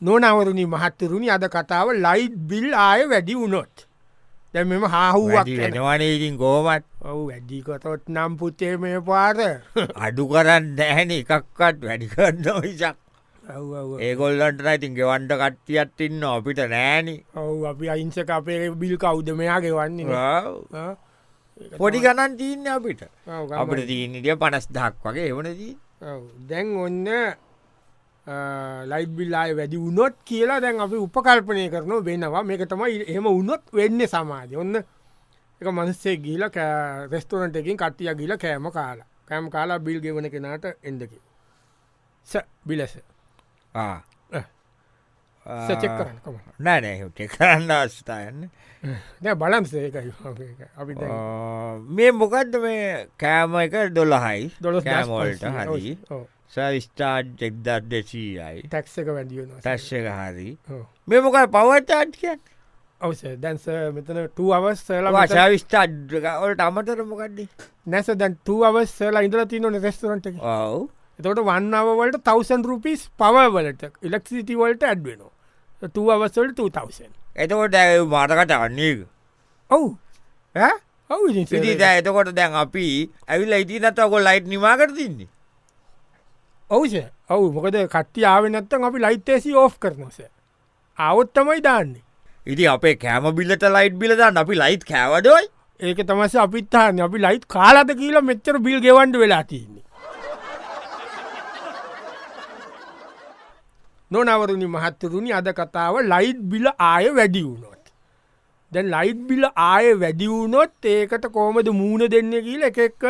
නොනවරුණි මහත්තරුණි අද කතාව light bill ආය වැඩි වුණොත්. දැ මෙම හාහුවක් වෙනවනඉතින් ගෝමත් ඔවු වැඩිකොතොත් නම් පුතේ මේ පාර. අඩු කරන්න දැහැන එකක්වත් වැඩිකන්න විසක් ඒගොල්ලන්ට ඉතින් ගෙවන්ට කට්ටියත් ඉන්න අපිට නෑන ඔවු අපි අයිංසක අපේ බිල් කෞද්ද මෙයාගේ වන්නේ පොඩි ගණන් තිීන්න අපිට. අපට තිීනටිය පනස් දහක් වගේ එවනදී දැන් ඔන්න ලයිට් බිල්ලාය වැඩි වුණොත් කියලා දැන් අපි උපකල්පනය කරන වෙනවා. මේක තමයි එහම උනොත් වෙන්න සමාජය. ඔන්න එක මනස්සේ ගීල රෙස්ටෝනට එකින් කට්ටිය ගිල කෑම කාලා. කෑම කාලා බිල් ගෙවන කෙනාට එන්දකි ස බිලස නෑනෑ කරන්න. අවස්ථායන්න දැ බලන්සේකයි අපි මේ මොකක්ද මේ කෑම එක? දොළහයි. දොළ කෑමෝල්ට හරි සවිස්ටාඩ් එක්දත් දෙසීයි ටැක්ස එක වැඩියන එක හරි. මේ මොකයි පවත්තාට් කිය ඔවස දැන්ස මෙතන ටූ අවස්සල වාශවිස්ටාඩ්ගවලට අමතර මොකක්ද නැස දැන් ටූ අවස්සලා ඉඳල තියනන රෙස්ටරන්ට ඔව්. එතකොට වන්නවලට තවසන් රුපිස් පවවලට ඉලක්සිටිවලට ඇඩ්වෙනවා ටූ අවස්සල් 2000 එතකොට ඇ මාටකට අන්නේක ඔවු. ඔවු සිදී දැ එතකොට දැන් අපි ඇවිල් ඉති නතකො ලයිට් නිමාකට තින්නේ ඔවුස ඔවු. මොකද කට්ටිය ආව නැත්තන් අපි ලයිත්තේසි ඕෆ් කරනස අවුත්තමයි දාන්නේ. ඉති අපේ කෑම බිල්ලට ලයිට් බිලදන්න අපි ලයිට් කෑවඩොයි ඒක තමස අපිත්තාන්න අපි ලයිට් කාලද කියලා මෙච්චර බිල් ගෙවන්ඩ වෙලා තින්නේ නොනවරුණි මහත්තරුණි අද කතාව ලයිට් බිල ආය වැඩි වුණොත්. දැන් ලයිට් බිල ආය වැඩි වුණොත් ඒකට කෝමද මූුණ දෙන්න කියල එක එක්ක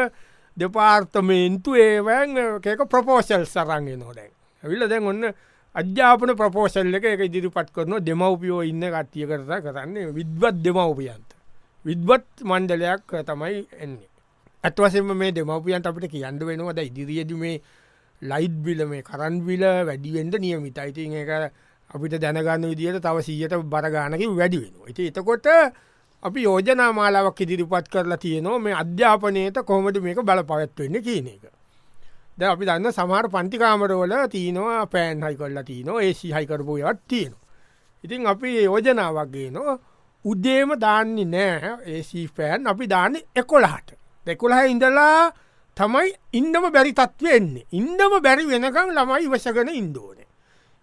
දෙපාර්තමේන්තු ඒවැන් ඒක ප්‍රපෝසල් සරන්ගේ නොදැන්. ඇවිල්ල දැන් ඔන්න අධ්‍යාපන ප්‍රපෝසල් එක එක ඉදිරිපත් කරන දෙමවපියෝ ඉන්න කට්ටිය කරතා කරන්නේ විද්වත් දෙමවපියන්ත. විද්වත් මණ්ඩලයක් තමයි එන්නේ. ඇත්වසෙම මේ දෙමවපියන්ට අපිට කියන්න වෙනවද ඉදිරිියද මේ ලයිට් බිල මේ කරන් විල වැඩිවෙන්ට නියමිත අයිති එක අපිට දැනගන්න විදිට තව සීයට බරගානක වැඩි වෙන ඇති එතකොට අපි යෝජනා මාලාවක් ඉදිරිපත් කරලා තියනවා මේ අධ්‍යාපනයට කොහොමට මේක බල පවත්වවෙන්න කියන එක. ද අපි දන්න සමහර පන්තිකාමරවල තියනවා පෑන් හයි කරලා තියනවා ඒසි හයිකරපුයත් තියෙනවා. ඉතින් අපි යෝජනාවක්ගේ නො උද්දේම දාන්නේ නෑ ඒසි පෑන් අපි දාන්න එකොළහට. දෙකොළහ ඉඳලා තමයි ඉන්නම බැරි තත්වවෙන්නේ ඉන්නම බැරි වෙනකම් ළමයි වශගන ඉන්දෝන.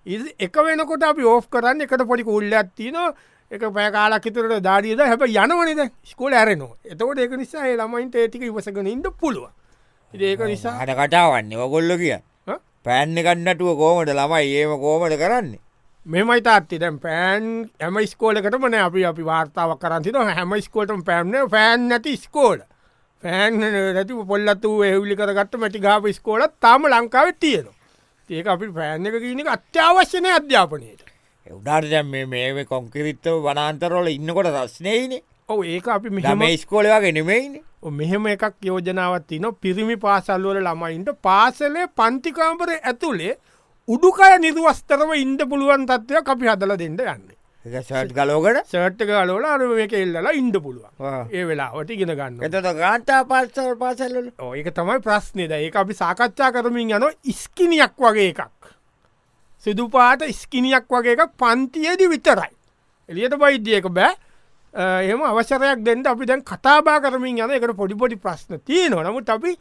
ඉ එක වෙනකොට අපි ඕෆ් කරන්න එකට පොඩි කුල්ල ඇත්තින එක පැකාලක් තුරට දාඩියද? හැබ යනවනද ස්කෝල ඇරනවා. එතකොට ඒක නිසා ළමයින්ට ඒටික ඉවසගෙන ඉන්න පුළුව ඒක නිසා හට කටාවන්නේ ඔගොල්ල කිය. පැන්න කන්නටුව කෝමට ළමයි ඒම කෝමට කරන්නේ? මෙමයි තාත්ති. දැම් පෑන් හැම ස්කෝලකටමන අපි අපි වාර්තාව කරන්තින හැම ස්කෝටම පැම්න ෆෑන් නැති ස්කෝල පෑන් රැති පොල්ලතු එවලි කරගත්ත මැටි ගාප ස්කෝලත් තාම ලංකාව තියෙන ඒක අපි පෑන් එක කියනක අත්‍යවශ්‍යනය අධ්‍යාපනයට උඩාට දැම් මේ කොංකිරිත්ව වනාන්තරෝල ඉන්නකොට රස්නයනේ ඔව ඒක අපි මෙහම ස්කෝල වගේ නෙමයින. මෙහෙම එකක් යෝජනාවත් තින පිරිමි පාසල්වල ළමයින්ට පාසලේ පන්තිකාම්පර ඇතුළේ උඩුකය නිර්වස්තරව ඉන්ඩ පුළුවන් තත්වයක් අපි හදල දෙන්න යන්නේ. සට් ගලෝකට සට්ක ගලෝල අර එක එල්ලලා ඉන්ඩ පුළුවන්. ඒ වෙලාවට ඉගෙන ගන්න එතට ගාන්තා පස්සල් පාසල්ල ඒක තමයි ප්‍රශ්නයද ඒ අපි සාකච්ඡා කරමින් යන ඉස්කිනියක් වගේ එකක් සිදුපාට ඉස්කිනියක් වගේ එකක් පන්තියේදි විතරයි. එලියට බයිද්දියක බෑ. එහම අවසරයක් දෙන්නට අපි දැන් කතාබා කරමින් යන එකට පොඩිපොඩි ප්‍රශ්න තිය නොනමුත් අපි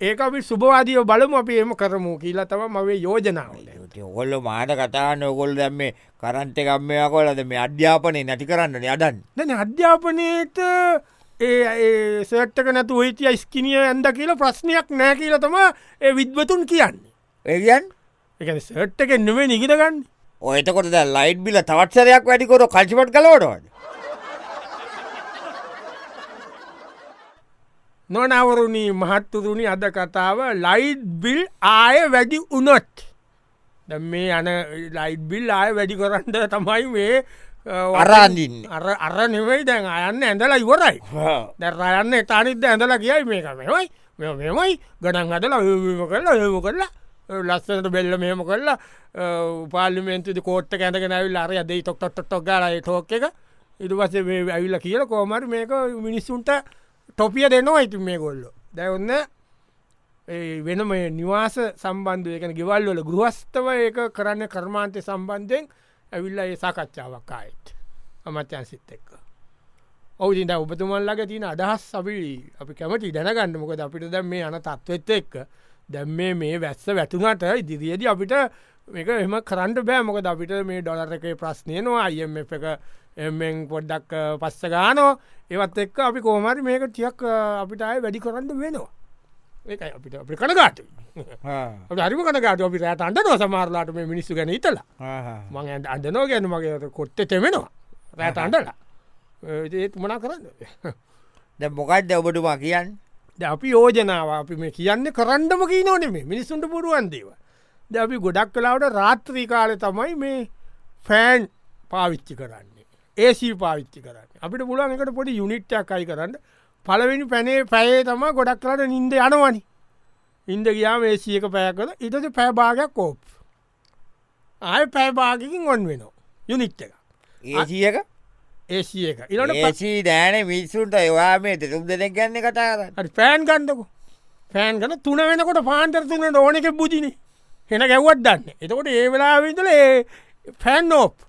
ඒක අපි සුභවාදිය බලමු අපි එම කරමු කියලා තම මවේ යෝජනාව ඔගොල්ල මාට කතාන්න ඔගොල් දැම්ම කරන්ට එකම්මයා කොලද මේ අධ්‍යාපනය නැති කරන්න යදන්න. දැන අධ්‍යාපනයට ඒ සටක නැතු හිතිය ස්කිනිය ඇන්ද කියලා ප්‍රශ්නයක් නෑ කියලතම ඒ විද්වතුන් කියන්නේ. ඒගන් එක සට් එක නෙවේ නිගිටගන්න ඔයතකොට ලයිට් බිල තවත්සරයක් වැඩිකොට කල්චිපට කලවටවද නොනවරුණී මහත්තුරුණි අද කතාව ලයිට් බිල් ආය වැඩි උනොත් ද මේ යන ලයිට් බිල් ආය වැඩි කරන්න තමයි මේ අරාන්දින්න අර අර නෙවෙයි දැන් අයන්න ඇඳලා ඉවරයි. දැරයන්න එතානිද ඇඳලා කියයි මේක මෙමයි ගඩන් අදලා කරලා ඒම කරලා ලස්සනට බෙල්ල මෙහම කරලා පාලිමෙන්තු කෝට්ට කැඳගෙන ඇවිල් අර අදේ තොක්ටොට්ටොක් ගලයි ටෝක් එක. ඉට පස ඇවිල්ල කියල කෝමර මේක මිනිස්සුන්ට ටොපිය දෙනවා ඉතින් මේ ගොල්ලො දැවන්න වෙනම නිවාස සම්බන්ධය එකන ගෙවල්වල ගෘහස්තව ඒක කරන්න කර්මාන්තය සම්බන්ධයෙන් ඇවිල්ල ඒ සාකච්ඡාවක් අයත් අමත්‍යන් සිත් එක්ක ඔවුදිට ඔබතුමල්ලග තින අදහස් අපි අපි කැමති දැනගන්න. මොකද අපිට දැම් මේ අන තත්ත්වත් එක්ක දැම් මේ මේ වැස්ස වැටුනට ඉදිරියේද අපිට මේක එම කරන්ට බෑ. මොකද අපිට මේ ඩොලර එක ප්‍රශ්නයනවා අයම එක එමෙන් පොඩ්ඩක් පස්ස ගානෝ ඒවත් එක්ක අපි කෝමරි මේක ටියක් අපිට අය වැඩි කරන්න වෙනවා. ඒකයි අපිට අපි කනගාට හරිම කනගාට අපි රෑට අන්ඩනෝ සමාරලාට මේ මිනිස්සු ගැන ඉතලා මං ඇ අඩනෝ ගැන මගේ කොට්ට තෙමෙනවා. රෑට අන්ඩලා ඒත් මනා කරන්න? දැ මොකක්ද ඔබටුමා කියන්න අපි යෝජනාව අපි මේ කියන්න කරන්නම කී නොනෙ මේ මිනිසුන්ට පුරුවන්දේව ද අපි ගොඩක් කලාවට රාත්‍රී කාලය තමයි මේ ෆෑන් පාවිච්චි කරන්නේ. ඒසී පාවිච්චි කරන්න. අපිට පුලුවන් එකට පොඩි යුනිට්ටයක් අයි කරන්න. පලවෙනි පැනේ පැයේ තම ගොඩක් කලට නින්ද යනවනි. ඉන්ද ගියාම ඒසියක පෑකද ඉතද පැබාගයක් කෝප් ආය පැබාගකින් ඔොන් වෙනවා. යුනිට් එක? ඒසියක ඒසිය එක. ඉලට ඒසී දෑන මිස්සුන්ට ඒවා මේ දෙතුම් දෙන ගැන්න කතාර හරි පෑන් ගන්නකු. පෑන් ගන තුන වෙනකොට පාන්තර තුන ඕනක බුදින. හෙන ගැව්වත් දන්න. එතකොට ඒ වෙලා විතල ෆෑන් නෝප්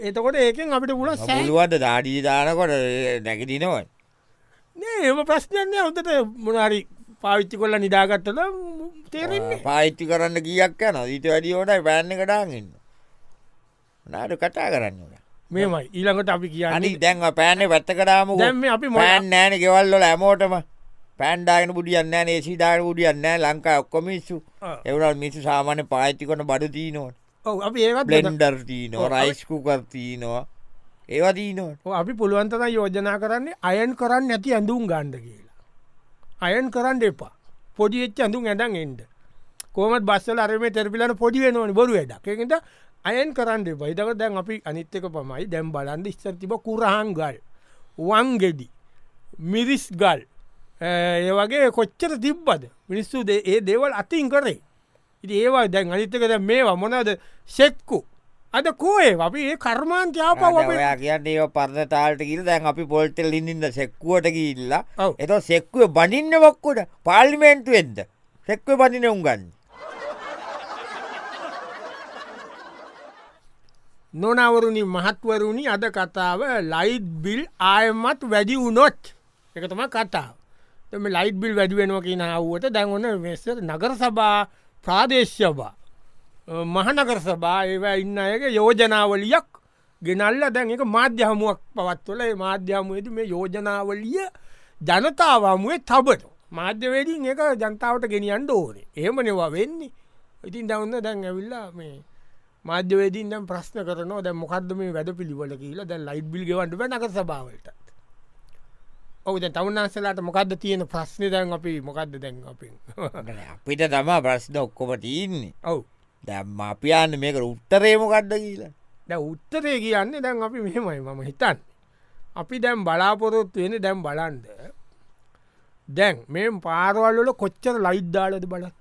එතකොට ඒකෙන් අපිට පුල සැලුවද දාඩී දානකොට නැගදිනවයි නෑ එම ප්‍රශ්නයන්නේ හොදට මොනාරි පාවිච්චි කොල්ල නිදාගත්තල තේරෙන්නේ පායිච්චි කරන්න කියක් යන ඊට වැඩි ඕනයි පැන්න කටාගන්න නාට කතා කරන්න මේමයි ඊළඟට අපි කියන්නේ දැන්ව පෑන්නේ පැත්තකටාම දැම්ම අපි මො පෑන් නෑන ගෙවල්ලොල ඇමෝටම පැන්ඩාගෙන බුඩියන්න නේ සිදාන බුඩියන්න ලංකා ඔක්කොමිස්සු එවරල් මිසු සාමාන්‍ය පාච්චිකොන බඩු තිීනෝට අපි බෙද- බ්ලෙන්ඩර් තිීනෝ රයිස්කුකර් තිීනවා ඒවා තිීනෝට ඔව් අපි පුළුවන්තන යෝජනා කරන්නේ අයන් කරන්න නැති ඇඳුම් ගණ්ඩ කියලා. අයන් කරන්න එපා. පොඩි එච්ච ඇඳුම් ඇඩන් එන්ඩ කෝමත් බස්සල අරම තෙරපිලට පොඩි වෙනවන බොරු වැඩක්. එකද අයන් කරන්න බයිදක දැන් අපි අනිත්තක පමයි. දැම් බලන්ද ස්තර තිබ කුරහන් ගල් වංගෙඩි මිරිස් ගල්. ඒ වගේ කොච්චර තිබ්බද? මිනිස්සු ඒ දේවල් අතින් කරේ. ඉති ඒවා දැන් අනිත්තක දැ මේවා මොනද සෙක්කු. අද කෝේ අපි ඒ කර්මාන්ත්‍යාපව අපේ ඔයා කියන්න ඒ පරණ තාල්ට කිල් දැන් අපි පොල්ටෙල් ඉඳින්ද සෙක්කුවට කිල්ලා. එත සෙක්කුව බනින්න වක්කොට පාලිමේන්තු එෙන්ද සෙක්ව බනින උන්ගන්න නොනවරුණි මහත්වරුණි අද කතාව ලයිට් බිල් ආයමත් වැඩි වුනොත් එක තම කතාව. එම ලයිට් බිල් වැඩි වෙනවා කිය නාවට දැන්වන වෙස නගර සභා ප්‍රාදේශ්‍යබා මහනගර සභා ඒවා ඉන්න අයක යෝජනාවලියක් ගෙනල්ල දැන් එක මාධ්‍ය හමුවක් පවත්වල ඒ මාධ්‍ය හමුවේද මේ යෝජනාවලිය ජනතාවමුවේ තබට මාධ්‍යවේදින් එක ජනතාවට ගෙනියන්ට ඕනේ. ඒමනවා වෙන්නේ. ඉතින් දවන්න දැන් ඇවිල්ලා මේ මාධ්‍යවේදීන් දැම් ප්‍රශ්න කරන දැ මොකක්ද මේ වැඩ පිළිවල කියලා. දැ ලයිට් බිල් ගවන්ට නක සභාවලට. ඔවුද තවන්නාසලාට මොකක්ද තියෙන ප්‍රශ්න? දැන් අපි මොකක්ද දැන් අපි අපිට තමා ප්‍රශ්න ඔක්කොම තියන්නේ. ඔව්. දැම් අපියන්න මේක උත්තරේමකක්ද කියලා. දැ උත්තරේ කියන්නේ දැන් අපි මෙහෙමයි මම හිතන් අපි දැම් බලාපොරොත්තු වෙන දැම් බලන්ද දැන් මේ පාරවල්වල කොච්චර ලයිද්දාලද බලත්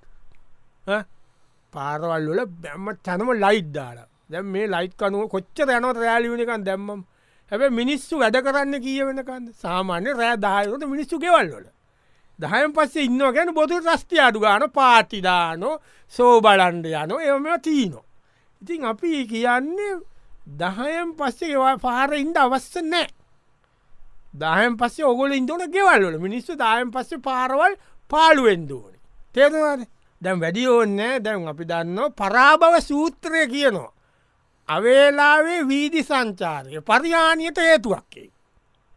පාරවල්වල බැම්ම තැනම ලයිට් දාලා. දැම් මේ ලයිට් කනුව කොච්චර යනව රෑලිවනිකන් දැම්මම්. හැබ මිනිස්සු වැඩ කරන්න කිය වෙනකන්න සාමාන්‍ය රෑ දායකට මිනිස්සු ගෙවල්වල දහයම් පස්සේ ඉන්න ගැන බොතු රස්ති අඩු ගාන පාටිදානෝ සෝ බලන්ඩ යනෝ එම තිීනෝ. ඉතින් අපි කියන්නේ දහයම් පස්සේ ඒවා පාර ඉන්ඩ අවස්ස නෑ දහයම් පස්සේ ඔගොල ඉන්දෝන ගෙවල්වල මිනිස්සු දායම් පස්සේ පාරවල් පාලුවෙන්දෝනි තේරවාද දැම් වැඩි ඕන්නෑ දැන් අපි දන්න පරාභව සූත්‍රය කියනවා. අවේලාවේ වීදි සංචාරය පරියානියට හේතුවක්කේ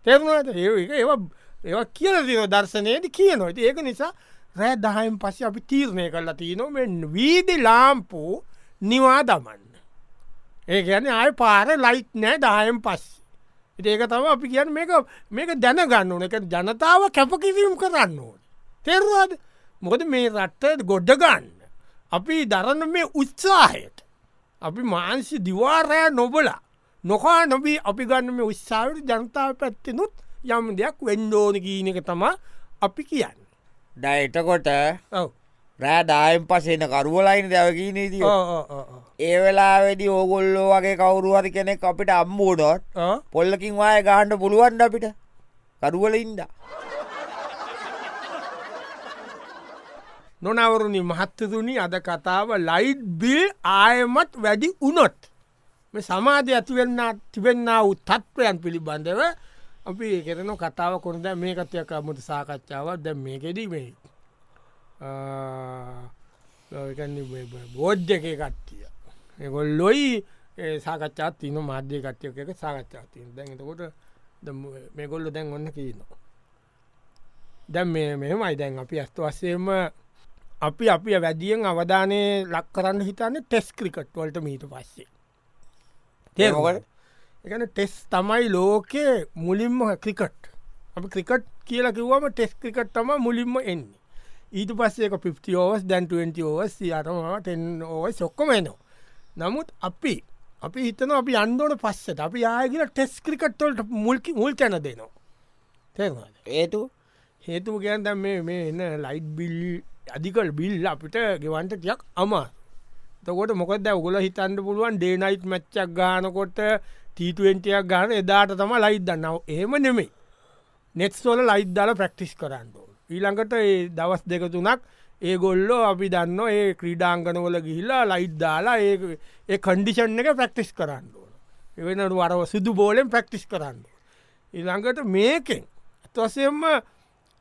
තෙරනට ඒ ඒ ඒවා කියල තින දර්ශනයද කියනවා. ඒක නිසා රෑ දහයම් පස්සේ අපි තීරණය කරලා තියනවා මෙ වීදි ලාම්පූ නිවා දමන්න. ඒ ගැන අය පාර ලයිට් නෑ දායම් පස්ස. ඒක තම අපි කියන්න මේක මේක දැනගන්න ඕන. එක ජනතාව කැපකිරීම් කරන්න ඕන. තෙරවාද මොකද මේ රට්ට ගොඩ්ඩ ගන්න. අපි දරන්න මේ උත්සාහයට අපි මාන්සි දිවාරෑ නොබලා නොකා නොබී අපි ගන්න මේ උත්සාවට ජනතාව පැත්තෙනුත් යම් දෙයක් වෙන්ඩෝන කීන එක තමා අපි කියන්න. ඩයිටකොට ඔව. රෑ දායම් පසේන කරුවලයින් දැවකී නීතිය ඒ වෙලා වැඩි ඕගොල්ලෝ වගේ කවරුවරි කෙනෙක් අපිට අම්බූඩොත් පොල්ලකින් වාය ගහන්ඩ පුළුවන්ඩ අපිට? කරුවල ඉන්ද නොනවරුණි මහත්තතුනි අද කතාව ලයිට් බිල් ආයමත් වැඩි උනොත් මේ සමාධය ඇතිවෙන්න තිබෙන්න උත් තත්වයන් පිළිබඳව අපි කෙරන කතාව කොරද මේ කතයක් මුට සාකච්ඡාවක්. දැ මේකෙදී මේ බෝද්ධ්‍ය එක කට්ටිය. එකොල් ලොයි සාකච්ඡාත් තින මාධ්‍ය කට්ටියක එක සාකච්ඡා තින දැන්තකොට මේගොල්ල දැන් ඔන්න කියනවා. දැන් මේ මෙමයි දැන් අපි ඇස්ත වස්සේම අපි අපි වැඩියෙන් අවධානය ලක් කරන්න හිතන්න ටෙස් ක්‍රිකට් වලට මීට පස්සේ. ඒමකට එකන ටෙස් තමයි ලෝකයේ මුලින්ම ක්‍රිකට්. අපි ක්‍රිකට් කියලා කිව්වම ටෙස් ක්‍රිකට් තම මුලින්ම එන්නේ. ඊට පස්සේක 50 ඕවස් දැන් 20 ඕවස් අටම ඕව සොක්කොම එනවා. නමුත් අපි අපි හිතන අපි අන්දෝන පස්සට. අපි ආයගල ටෙස් ක්‍රිකට්වලට මුල්කි මුල් තැන දෙනවා. තේවාද ඒතු හේතුව ගැන් දැම් මේ මේ එන්න ලයිට් බිල් අධිකල් බිල් අපිට ගෙවන්ට ටියක් අමා තකොට මොකද උගල හිතන්ට පුළුවන් ඩේනයිට් මච්චක් ගානකොට ටීටුවෙන්ටයක් ගාන එදාට තම ලයිත් දන්නාව ඒම නෙමෙයි. නෙත්ස්තෝල ලයිත් දාල ප්‍රක්ටිස් කරන්න ඊළඟට ඒ දවස් දෙක තුනක් ඒ ගොල්ලෝ අපි දන්න ඒ ක්‍රීඩාංගනවල ගිහිල්ලා ලයිට් දාලා ඒ කන්ඩිෂන් එක ප්‍රක්ටිස් කරන්න ඕන. එවෙනට වරව සිදු බෝලෙන් ප්‍රක්ටිස් කරන්න ඊළඟට මේකෙන් ඇත්වසයෙන්ම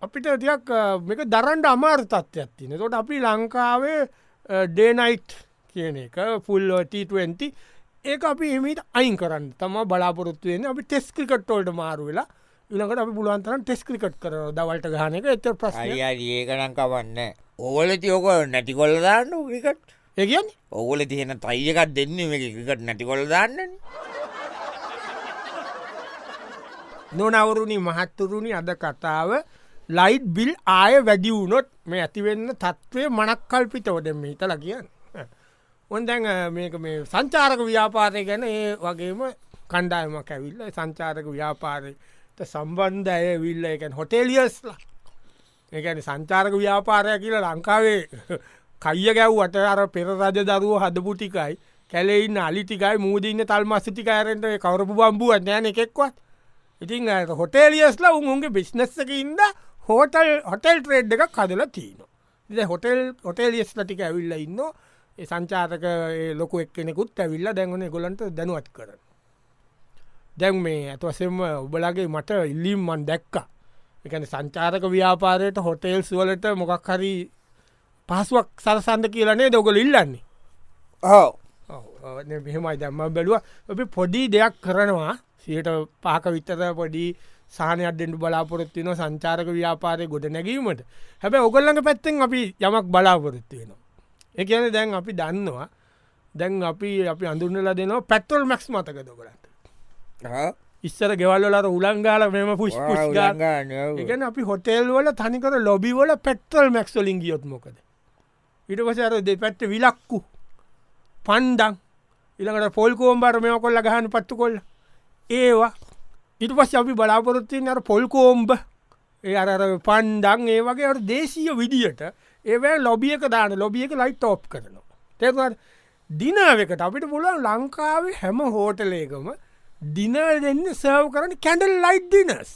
අපිට තියක් මේක දරන්ඩ අමාර තත්ත්වයක් තින තොට අපි ලංකාවේ ඩේනයිට් කියන එක ෆුල්ට20 ඒ අපි එමට අයින් කරන්න. තම බලාපොරත්තුවෙන අපි ටෙස් ක්‍රිකට්ටෝල්ට මාරු වෙලා ඉළඟට අපි පුලුවන්තරන් ටෙස් ක්‍රිකට් කර දවල්ට ගන එක එත ප්‍රස් ඒකනම් කවන්න ඕවලති ඕක නැටිකොල්ල දාන්න ක්‍රිකට් ඒගන් ඔගොල තියෙන තයියකත් දෙන්න මේ ක්‍රිකට් නැටිකොල දාන්නන. නොනවරුණි මහත්තුරුණි අද කතාව ලයිට් බිල් ආය වැඩි වුණොත් මේ ඇතිවෙන්න තත්ත්වය මනක් කල්පිතවද මේ හිතල කියන්න. ඔන් දැන් මේක මේ සංචාරක ව්‍යාපාරය ගැන ඒ වගේම කණ්ඩායමක් ඇවිල්ල සංචාරක ව්‍යාපාරයට සම්බන්ධ ඇය විල්ල එකැන් හොටේලියස්ලා ඒැන සංචාරක ව්‍යාපාරය කියලා ලංකාවේ කයිය ගැව්වට අර පෙර රජ දරුව හදපුටිකයි කැලෙයින්න අලිටිකයි මූදීන්න තල් මස්සිටිකයරට කවරපු බම්බුව නෑන එකෙක්වත් ඉතින් හොටේලියස්ලා උන්ගේ බිස්නස්සක ඉන්න හෝටල් හොටෙල් ට්‍රේඩ් එකක් කදල තියන ඉ හොටෙල් හොටේලියස් ලටික ඇවිල්ල ඉන්න සංචාතක ලොක එක්කෙනෙකුත් ඇවිල්ල දැන්වන ගොලන්ට දැනුවත් කරන දැන් මේ ඇත්වසෙම ඔබලගේ මට ඉල්ලීම් මන් දැක්කා. එකන සංචාරක ව්‍යාපාරයට හොටේල් සුවලට මොකක් හරි පහසුවක් සරසන්ද කියලනේ දොගල ඉල්ලන්නේ? හෝ මෙහෙමයි දැම්ම බැලුව. ඔබ පොඩි දෙයක් කරනවා. සියට පාක විත්තර පොඩි සානයක් දෙන්නු බලාපොරත්තින සංචාරක ව්‍යාපාරය ගොඩ නැගීමට හැබැ ඔගල්ලඟ පැත්තෙන් අපි යමක් බලාපොරොත්තියෙනවා එකන දැන් අපි දන්නවා දැන් අපි අපි අඳුරනලා දෙනවා පැත්තොල් මැක්ස් මතක දොකරට ඉස්සර ගෙවල්ලට උලංගාල මෙම පුෂ් එකන අපි හොටෙල් වල තනිකර ලොබිවල පෙට්‍රල් මැක්ස්වලින් ගියොත් මොකද? ඉට පස අර දෙ පැත්ත විලක්කු පන්ඩං ඉළඟට පොල්කෝම්බර මෙම කොල්ල ගහන පත්තු කොල්ල. ඒවා ඉට පස් අපි බලාපොරොත්තියෙන් අර පොල්කෝම්බ ඒ අර පන්ඩං ඒ වගේ දේශීය විදිහට ඒවැ ලොබියක දාන ලොබියක ලයි තෝප් කරනවා. තෙකට දිනාවකට අපිට පුලන් ලංකාවේ හැම හෝටලේකම දින දෙන්න සර්ව කරන කැඩල් ලයිට් දිනස්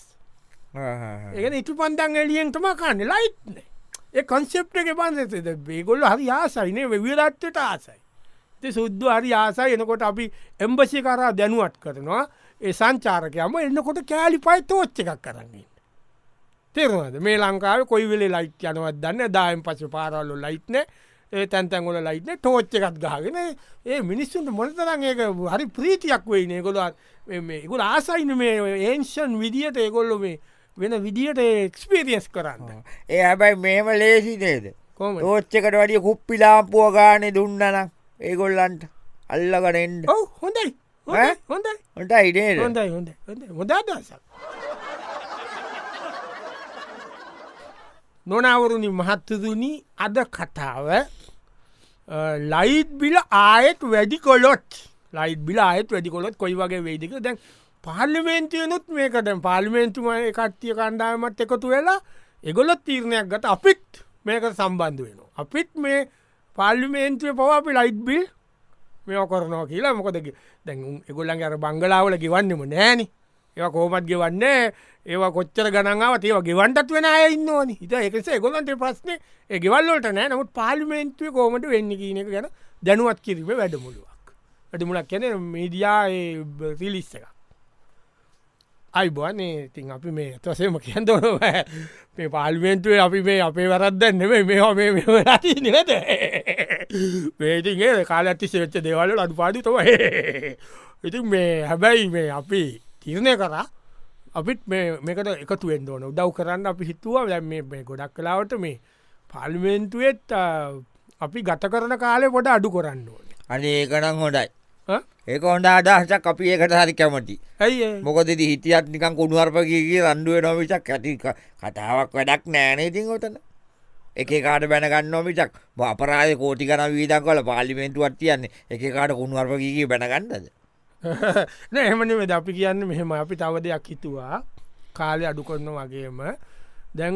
ඒ ඉටු පන්දන් එලියෙන් තම කන්න. ලයිට්න ඒ කොන්සෙප්ට එක පන්සෙද බේගොල්ල හරි ආසයිනේ වෙවිරත්වට ආසයි. සුද්දු හරි ආසයි. එනකොට අපි එම්බසි කරා දැනුවත් කරනවා ඒ සංචාරකයම එන්නකොට කෑලි පයි තෝච්ච එකක් කරන්නේ තෙරවද මේ ලංකාව කොයි වෙලේ ලයිට් යනවත් දන්න දායම් පස පාරල්ලු ලයිට්න ඒ තැන්තැන්ගොල ලයිට්න තෝච්ච එකත් ගාගෙන ඒ මිනිස්සුන්ට මොනතරන් ඒක හරි ප්‍රීතියක් වෙයි ඒගොලත් ගොල ආසයින මේ ඒන්ෂන් විදිහට ඒගොල්ලො මේ වෙන විදිහට එක්ස්පිරියස් කරන්න. ඒ හැබැයි මේම ලේසි නේද? කොම තෝච්චකට වැඩිය කුප්පිලාපුුව ගානෙ දුන්නන ඒගොල්ලන්ට අල්ලගනෙන්ඩ ඔව හොඳයි ඈ? හොඳයි ොට ඉඩේ හොඳයි හොඳ හොදාදසක් නොනවරුණි මහත්තදුනි අද කතාව ලයිට් බිල ආයෙත් වැඩි කොලොත් ලයිට් බිල ආයත් වැඩි කොලොත් කොයි වගේ වේදික දැන් පාර්ලිමේන්තියනුත් මේකට පාර්ලිමේන්තුම කට්ටිය කණ්ඩායමත් එකතු වෙලා එගොලොත් තීරණයක් ගත අපිත් මේක සම්බන්ධ වෙනවා. අපිත් මේ පාර්ලිමේන්තුව පව අපි ලයිට් බිල් මේ කරනවා කියලා. මොකද දැන් එගොල්ලන් අර බංගලාවල ගෙවන්නම නෑන ඒ කෝමත් ගෙවන්න? ඒවා කොච්චර ගනාවත් ඒව ගෙවන්ටත් වෙන අය ඉන්නවනි. හිත එකස ගොලන්ට ප්‍රශ්නය ගෙවල්ලට නෑ. නමුත් පාලිමේන්තුව කෝමට වෙන්න කියන එක ගැන දැනුවත් කිරීම වැඩමුළුවක්. ඇට මුලක් කැන මීඩියා රිලිස්ස එක අයි බන්නේ තින් අපි මේ තොසේම කියන් දොන මේ පාල්ිමෙන්තුවේ අපි මේ අපේ වරද්ද නෙමේ මේ හො මේ නද මේටිගේ කාල ඇති සේච්ච දෙවල අඩු පාඩි තම ඉතින් මේ හැබැයි මේ අපි තිරණය කරා අපිත් මේකට එකතුවෙන් ඕන. උදව් කරන්න අපි හිතුව. දැ මේ ගොඩක් කලාවට මේ පාල්ිමෙන්තුවෙත් අපි ගත කරන කාලෙ පොඩ අඩු කරන්න ඕන. අනේ ඒකනම් හොඩයි ඒක හොඳ අදහසක් අපි ඒකට හරි කැමති ඇයි මොකද හිටියත් නිකන් කුණුවර්පගේ රන්ඩුව නොමිචක් ඇති කතාවක් වැඩක් නෑනේ ඉතින් ඔතන එක කාට බැනගන්න මිචක් අපරාය කෝටි කන වීදක් කල පාලිමෙන්තුවත් තියන්නේ එක කාට කුණුවර්පගේ බැනගන්නද නෑ එමනි වෙද අපි කියන්න මෙහෙම අපි තව දෙයක් හිතුවා. කාලය අඩු කරන වගේම. දැන්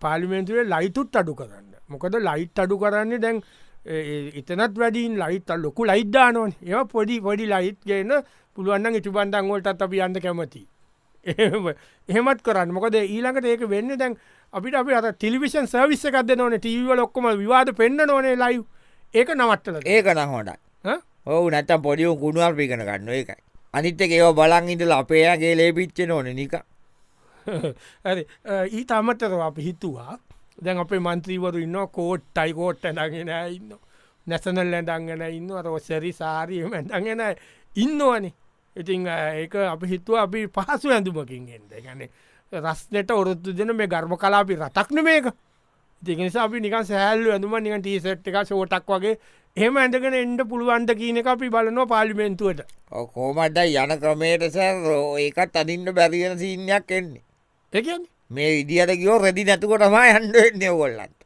පාලිමෙන්තුවේ ලයිතුත් අඩු කරන්න. මොකද ලයිට් අඩු කරන්නේ දැන් එතනත් වැඩින් ලයිත් ලොකු ලයිද්දානොන් ඒ පොඩි පොඩි ලයිට් ගේන පුළුවන්න ඉටු බන්ධංගොලටත් අපි අන්න කැමති එහෙමත් කරන්න. මොකද ඊළඟට ඒක වෙන්න දැන් අපිට අපි අත ටිලිවිෂන් සර්විස්ස එකක්ද නොන ටීවල ඔක්කොම විවාද පෙන්න්න නොනේ ලයි ඒක නවත්තල ඒක නම් හොඩයි ඔහු නැත්තම් පොඩියු කුණුවර් පිකන ගන්න. එකයි අනිත්තක ඒව බලන් ඉඳල අපේයාගේ ලේපිච්ච නොන නික ඇ ඊට අමතරව අපි හිතුවා දැන් අපේ මන්ත්‍රීවරු ඉන්න කෝට් ටයිකෝට්ට ඇඳගෙන ඉන්න නැසනල් ඇඳංගෙන ඉන්න අර ඔස්සරි සාරීම ඇඳගෙන ඉන්නවනේ ඉතිං ඒක අපි හිතුව අපි පහසු ඇඳුමකින් එෙන්ද ගැන රස්නට ඔරොත්තු දෙන මේ ගර්ම කලාපි රටක්න මේක තිනිසා අපි නික සෑල්ලු ඇඳුම නික ටීසට් එක ෂෝටක් වගේ එහම ඇඳගෙන එන්ඩ පුළුවන්ට කියන එක අපි බලනවා පාලිමෙන්තුවට කෝමට්ඩ යන ක්‍රමයට සැර ඒකත් අදින්න බැරිගෙන සිීනයක් එන්නේ. එකන්නේ මේ ඉදිියට ගියෝ රෙදි නැතුකොටම හන්ඩන්නේ ගොල්ලන්ට